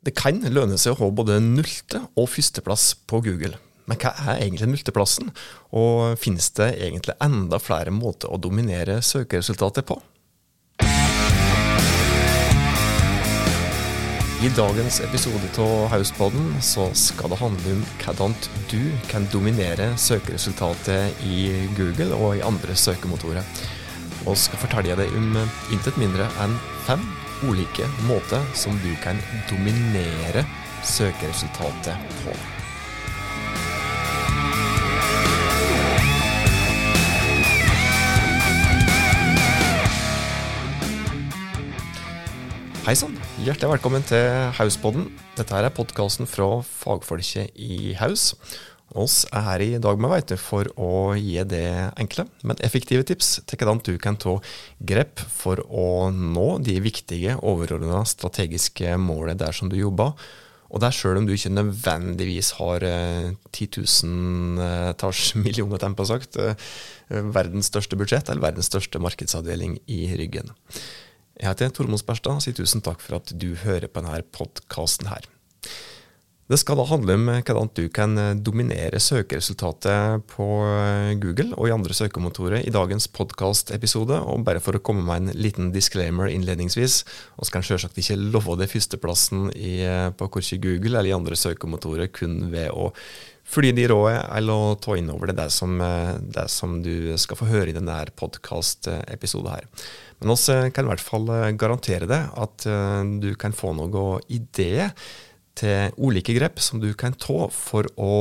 Det kan lønne seg å ha både nullte- og førsteplass på Google. Men hva er egentlig nulteplassen, og finnes det egentlig enda flere måter å dominere søkeresultatet på? I dagens episode av Hauspodden så skal det handle om hvordan du kan dominere søkeresultatet i Google og i andre søkemotorer. Og skal fortelle deg om intet mindre enn fem ulike måter som du kan dominere søkeresultatet på. Hei sann, hjertelig velkommen til Hauspodden. Dette her er podkasten fra fagfolket i Haus. Oss er her i dag med vet for å gi det enkle, men effektive tips til hvordan du kan ta grep for å nå de viktige, overordna strategiske målene der som du jobber. Og det er sjøl om du ikke nødvendigvis har eh, titusentalls millioner, tempo sagt, eh, verdens største budsjett eller verdens største markedsavdeling i ryggen. Jeg heter Tormod Sperstad og sier tusen takk for at du hører på denne podkasten her. Det skal da handle om hvordan du kan dominere søkeresultatet på Google og i andre søkemotorer i dagens podkastepisode. Og bare for å komme med en liten disclaimer innledningsvis, og kan selvsagt ikke love deg førsteplassen i, på korkje Google eller i andre søkemotorer kun ved å fly de rådene eller å ta inn over det, det som, det som du skal få høre i denne podkastepisoden her. Men vi kan i hvert fall garantere deg at du kan få noen ideer til ulike grep som du kan ta for å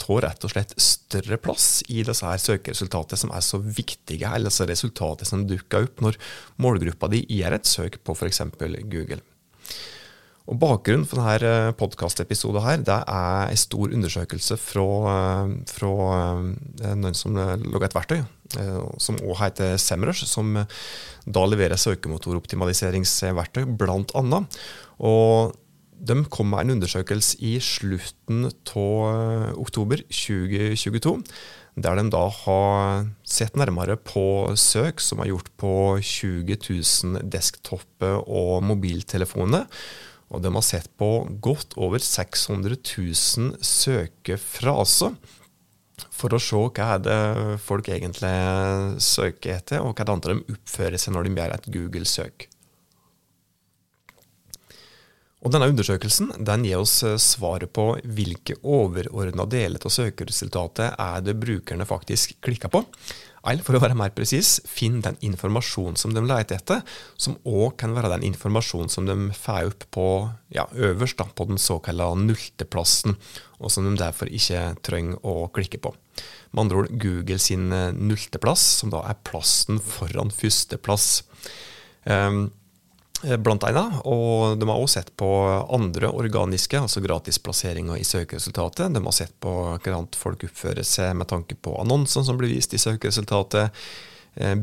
ta rett og slett større plass i disse her søkeresultatene som er så viktige, eller disse resultatene som dukker opp når målgruppa di gjør et søk på f.eks. Google. Og Bakgrunnen for denne podkastepisoden her, det er en stor undersøkelse fra, fra noen som lager et verktøy, som også heter Semrush, som da leverer søkemotoroptimaliseringsverktøy, blant annet. Og de kom med en undersøkelse i slutten av oktober 2022, der de da har sett nærmere på søk som er gjort på 20 000 desktopper og mobiltelefoner. Og de har sett på godt over 600 000 søkefraser for å se hva er det folk egentlig søker etter, og hva det andre de oppfører seg når de gjør et Google-søk. Og denne Undersøkelsen den gir oss svaret på hvilke overordna deler av søkeresultatet er det brukerne faktisk klikker på. Eller for å være mer presis, finn den informasjonen som de leter etter, som òg kan være den informasjonen som de får opp på ja, øverst da, på den såkalte nullteplassen, og som de derfor ikke trenger å klikke på. Med andre ord Google sin nullteplass, som da er plassen foran førsteplass. Um, Blant annet, og De har også sett på andre organiske, altså gratisplasseringer i søkeresultatet. De har sett på hvordan folk oppfører seg med tanke på annonsene som blir vist i søkeresultatet,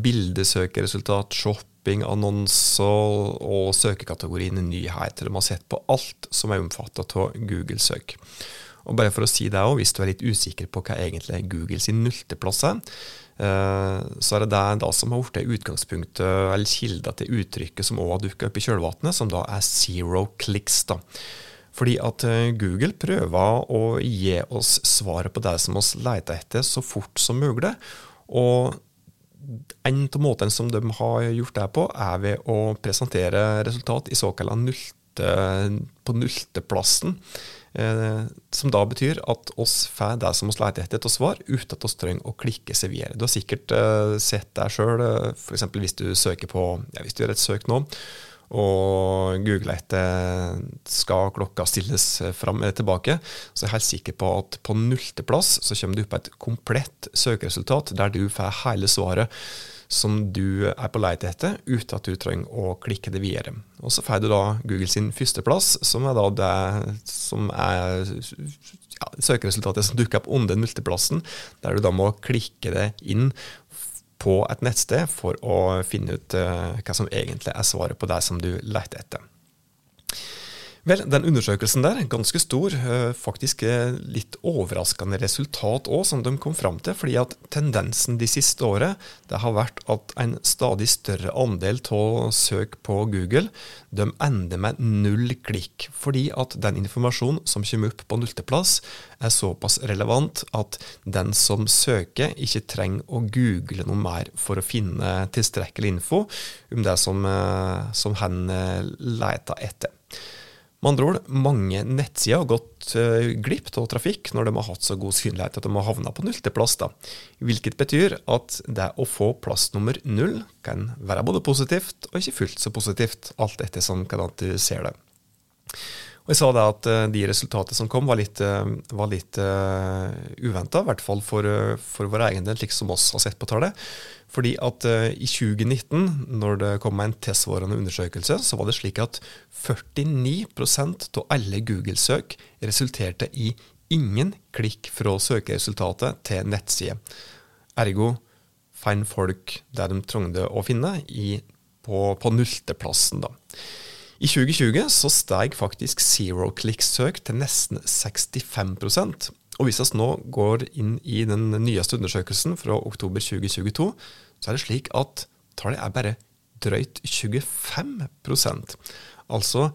bildesøkeresultat, shoppingannonser og søkekategorien nyheter. De har sett på alt som er omfattet av Google-søk. Og bare for å si det også, Hvis du er litt usikker på hva egentlig Google sin nullteplass er, så er det det da som har blitt utgangspunktet eller kilda til uttrykket som òg har dukka opp i kjølvannet, som da er zero clicks. da. Fordi at Google prøver å gi oss svaret på det som vi leter etter, så fort som mulig. Og en av måtene som de har gjort det på, er ved å presentere resultat i såkalla nulte, på nullteplassen. Eh, som da betyr at oss får det som oss leter etter av svar, uten at vi trenger å klikke seg videre. Du har sikkert uh, sett det sjøl, uh, f.eks. hvis du søker på ja, hvis du gjør et søk nå, og Google etter skal klokka stilles fram eller tilbake, så er jeg helt sikker på at på nullteplass så kommer du på et komplett søkeresultat der du får hele svaret som du er på leit etter, uten at du trenger å klikke det videre. Og så får du da Google sin førsteplass, som er da det som er ja, søkeresultatet som dukker opp under nullteplassen, der du da må klikke det inn på et nettsted for å finne ut uh, hva som egentlig er svaret på det som du leter etter. Vel, den undersøkelsen der, ganske stor, eh, faktisk litt overraskende resultat òg, som de kom fram til. fordi at tendensen de siste året det har vært at en stadig større andel av søk på Google de ender med null klikk. Fordi at den informasjonen som kommer opp på nullteplass, er såpass relevant at den som søker, ikke trenger å google noe mer for å finne tilstrekkelig info om det som, eh, som han leter etter. Med andre ord, mange nettsider har gått uh, glipp av trafikk når de har hatt så god synlighet at de har havna på nullteplass. Hvilket betyr at det å få plass nummer null kan være både positivt og ikke fullt så positivt, alt etter som hvordan du ser det. Og jeg sa da at uh, de resultatene som kom, var litt, uh, var litt uh, uventa, i hvert fall for, for vår egen del, slik som oss har sett på tallet. Fordi at uh, i 2019, når det kom en tilsvarende undersøkelse, så var det slik at 49% av alle Google-søk resulterte i ingen klikk fra søkeresultatet til nettside. Ergo finner folk der de trengte å finne, i, på, på nullteplassen. da. I 2020 så steg faktisk zero click-søk til nesten 65 og hvis vi nå går inn i den nyeste undersøkelsen fra oktober 2022, så er det slik at tallet er bare drøyt 25% Altså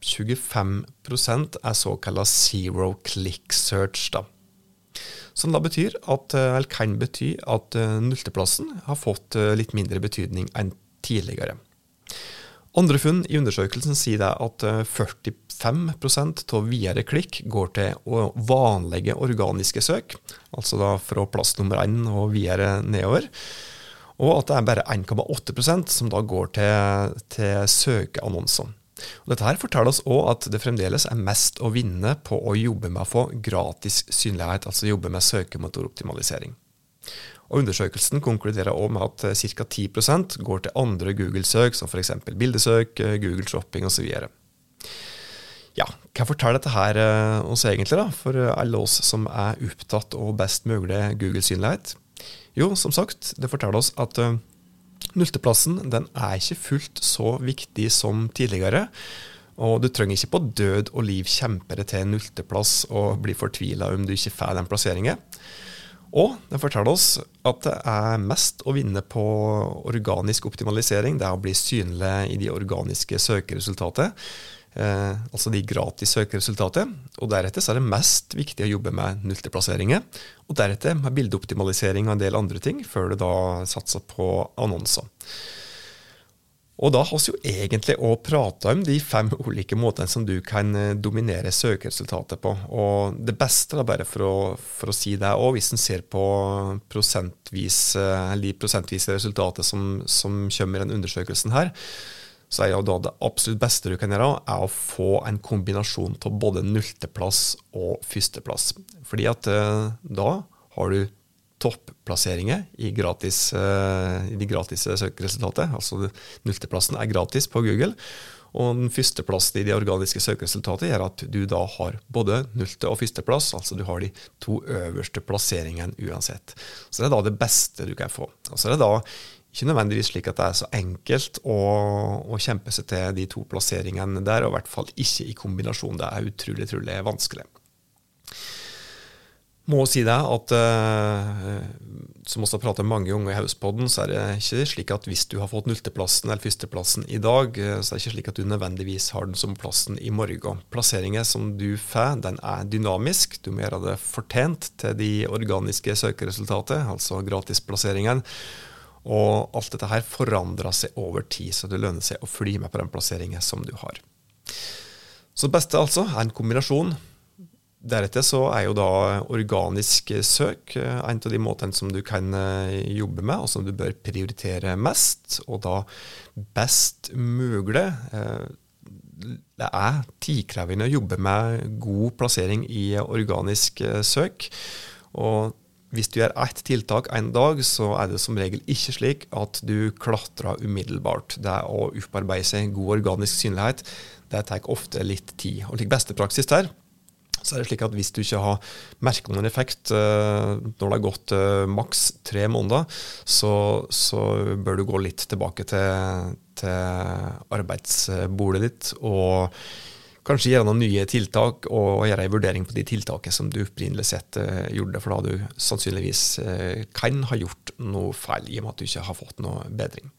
25% er såkalla zero click search. da. Som da betyr at, eh, eller kan bety at eh, nullteplassen har fått eh, litt mindre betydning enn tidligere. Andre funn i undersøkelsen sier at 45 av videre klikk går til vanlige organiske søk, altså da fra plass nummer én og videre nedover. Og at det er bare 1,8% som da går til, til søkeannonser. Dette her forteller oss òg at det fremdeles er mest å vinne på å jobbe med å få gratis synlighet, altså jobbe med søkemotoroptimalisering. Og Undersøkelsen konkluderer også med at eh, ca. 10% går til andre Google-søk, som f.eks. bildesøk, eh, Google Shopping osv. Ja, hva forteller dette her eh, oss egentlig, da, for alle oss som er opptatt av best mulig Google-synlighet? Jo, som sagt, det forteller oss at nullteplassen den er ikke fullt så viktig som tidligere. Og du trenger ikke på død og liv kjempe deg til nullteplass og bli fortvila om du ikke får den plasseringen. Og det forteller oss at det er mest å vinne på organisk optimalisering. Det er å bli synlig i de organiske søkeresultatene. Eh, altså de gratis søkeresultatet. Og deretter så er det mest viktig å jobbe med nullteplasseringer. Og deretter med bildeoptimalisering og en del andre ting, før du da satser på annonser. Og da har vi jo egentlig òg prata om de fem ulike måtene som du kan eh, dominere søkeresultatet på. Og det beste, da, bare for å, for å si det òg, hvis en ser på prosentvis, eh, de prosentvise resultatet som, som kommer i den undersøkelsen her, så er jo da det absolutt beste du kan gjøre, er å få en kombinasjon av både nullteplass og førsteplass. Fordi at eh, da har du topplasseringer i, gratis, uh, i de gratis søkeresultatet. Altså nullteplassen er gratis på Google. Og den førsteplassen i de organiske søkeresultatet gjør at du da har både nullte- og førsteplass, altså du har de to øverste plasseringene uansett. Så det er da det beste du kan få. Og så er det da ikke nødvendigvis slik at det er så enkelt å, å kjempe seg til de to plasseringene der, og i hvert fall ikke i kombinasjon. Det er utrolig, utrolig vanskelig må si det at uh, som også har pratet med mange unge i Hauspodden, så er det ikke slik at hvis du har fått nullteplassen eller førsteplassen i dag, uh, så er det ikke slik at du nødvendigvis har den som plassen i morgen. Plasseringen som du får, den er dynamisk. Du må gjøre det fortjent til de organiske søkeresultatet, altså gratisplasseringen. Og alt dette her forandrer seg over tid, så det lønner seg å fly med på den plasseringen som du har. Så det beste altså er en kombinasjon Deretter så er jo da organisk søk eh, en av de måtene som du kan eh, jobbe med, og som du bør prioritere mest, og da best mulig. Eh, det er tidkrevende å jobbe med god plassering i organisk søk. Og hvis du gjør ett tiltak en dag, så er det som regel ikke slik at du klatrer umiddelbart. Det å opparbeide seg god organisk synlighet, det tar ofte litt tid. Og like beste praksis der så er det slik at Hvis du ikke har merket noen effekt uh, når det har gått uh, maks tre måneder, så, så, bør du gå litt tilbake til, til arbeidsbordet ditt og kanskje gjøre noen nye tiltak og gjøre en vurdering på de tiltakene som du opprinnelig sett uh, gjorde, for da du sannsynligvis kan ha gjort noe feil i og med at du ikke har fått noe bedring.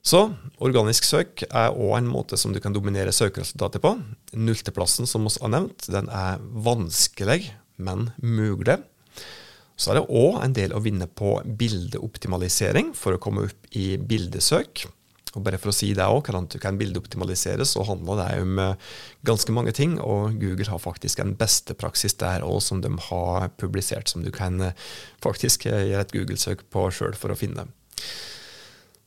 Så organisk søk er òg en måte som du kan dominere søkeresultatet på. Nullteplassen, som vi har nevnt, den er vanskelig, men mulig. Så er det òg en del å vinne på bildeoptimalisering for å komme opp i bildesøk. Og bare for å si det òg, hvordan du kan bildeoptimalisere, så handler det om eh, ganske mange ting. Og Google har faktisk en beste praksis der òg, som de har publisert, som du kan eh, faktisk eh, gjøre et Google-søk på sjøl for å finne.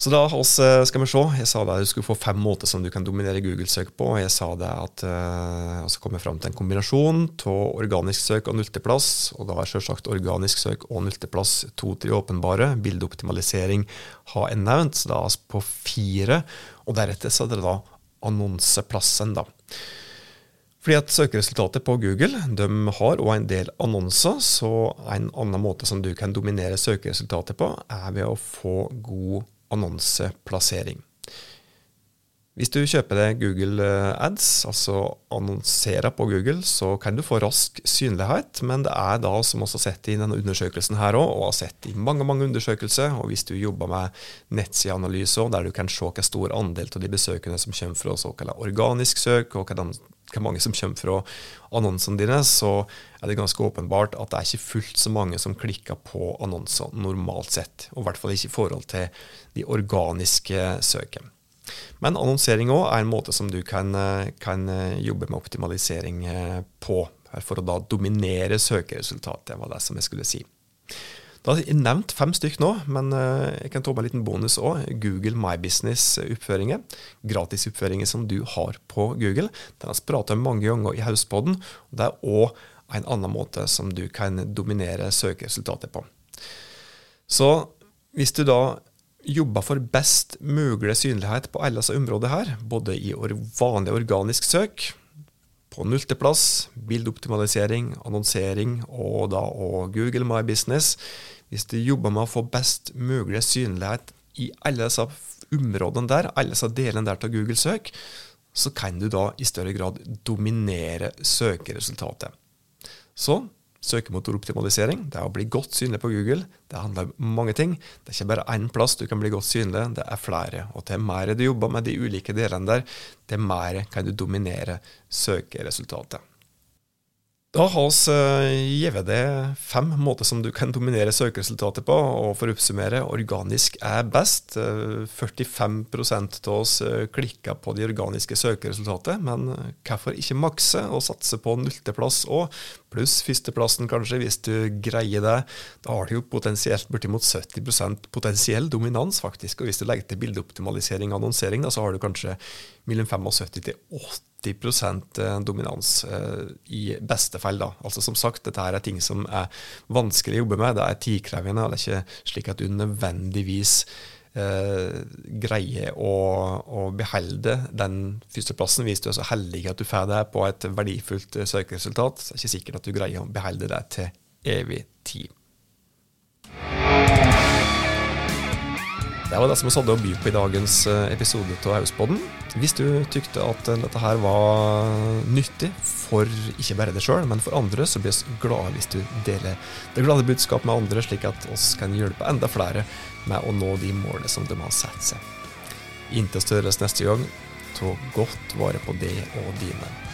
Så da oss, eh, skal vi se. Jeg sa at du skulle få fem måter som du kan dominere Google-søk på. Jeg sa det at uh, altså komme fram til en kombinasjon av organisk søk og nullteplass. Og da er selvsagt organisk søk og nullteplass to-tre åpenbare. Bildeoptimalisering har jeg nevnt, så da er vi på fire. Og deretter så er det da annonseplassen, da. Fordi at Søkeresultatet på Google de har også en del annonser, så en annen måte som du kan dominere søkeresultatet på, er ved å få god annonseplassering. Hvis du kjøper deg Google eh, Ads, altså annonserer på Google, så kan du få rask synlighet, men det er da, som også sett i denne undersøkelsen her òg, og har sett i mange mange undersøkelser, og hvis du jobber med nettsideanalyse der du kan se hvor stor andel av de besøkende som kommer fra såkalt organisk søk, og hvor mange som kommer fra annonsene dine, så er det ganske åpenbart at det er ikke fullt så mange som klikker på annonser normalt sett. Og i hvert fall ikke i forhold til de organiske søkene. Men annonsering òg er en måte som du kan, kan, jobbe med optimalisering på, for å da dominere søkeresultatet, var det som jeg skulle si. Da har jeg nevnt fem stykk nå, men eh, jeg kan ta med en liten bonus òg. Google My Business-oppføringer. Gratisoppføringer som du har på Google. Den har jeg pratet om mange ganger i Hauspodden. og Det er òg en annen måte som du kan dominere søkeresultatet på. Så hvis du da jobber for best mulig synlighet på alle disse områdene her, både i vanlig organisk søk, på nullteplass, bildeoptimalisering, annonsering og da og Google My Business, hvis du jobber med å få best mulig synlighet i alle disse områdene der, alle disse delene der av Google søk, så kan du da i større grad dominere søkeresultatet. Så søkemotoroptimalisering, det er å bli godt synlig på Google. Det handler om mange ting. Det er ikke bare én plass du kan bli godt synlig, det er flere. Og til mer du jobber med de ulike delene der, til mer kan du dominere søkeresultatet. Da har vi gitt deg fem måter som du kan dominere søkeresultatet på. Og for å oppsummere, organisk er best. Uh, 45 av oss uh, klikker på de organiske søkeresultatene, Men uh, hvorfor ikke makse og satse på nullteplass òg? Pluss førsteplassen, kanskje, hvis du greier det. Da har du jo potensielt bortimot 70% potensiell dominans, faktisk. Og hvis du legger til bildeoptimalisering og annonsering, da, så har du kanskje mellom 75 til 80 80 eh, dominans eh, i beste fall. da. Altså Som sagt, dette her er ting som er vanskelig å jobbe med. Det er tidkrevende. og Det er ikke slik at du nødvendigvis eh, greier å, å, beholde den førsteplassen hvis du er så heldig at du får det på et verdifullt eh, søkeresultat. Det er ikke sikkert at du greier å beholde det til evig tid. Det var det som vi hadde å by på i dagens eh, episode av Hauspodden. Hvis du tykte at eh, dette her var nyttig for ikke bare deg sjøl, men for andre, så blir vi glade hvis du deler det glade budskapet med andre, slik at oss kan hjelpe enda flere med å nå de målene som de har satt seg. Inntil størres neste gang, ta godt vare på det og dine.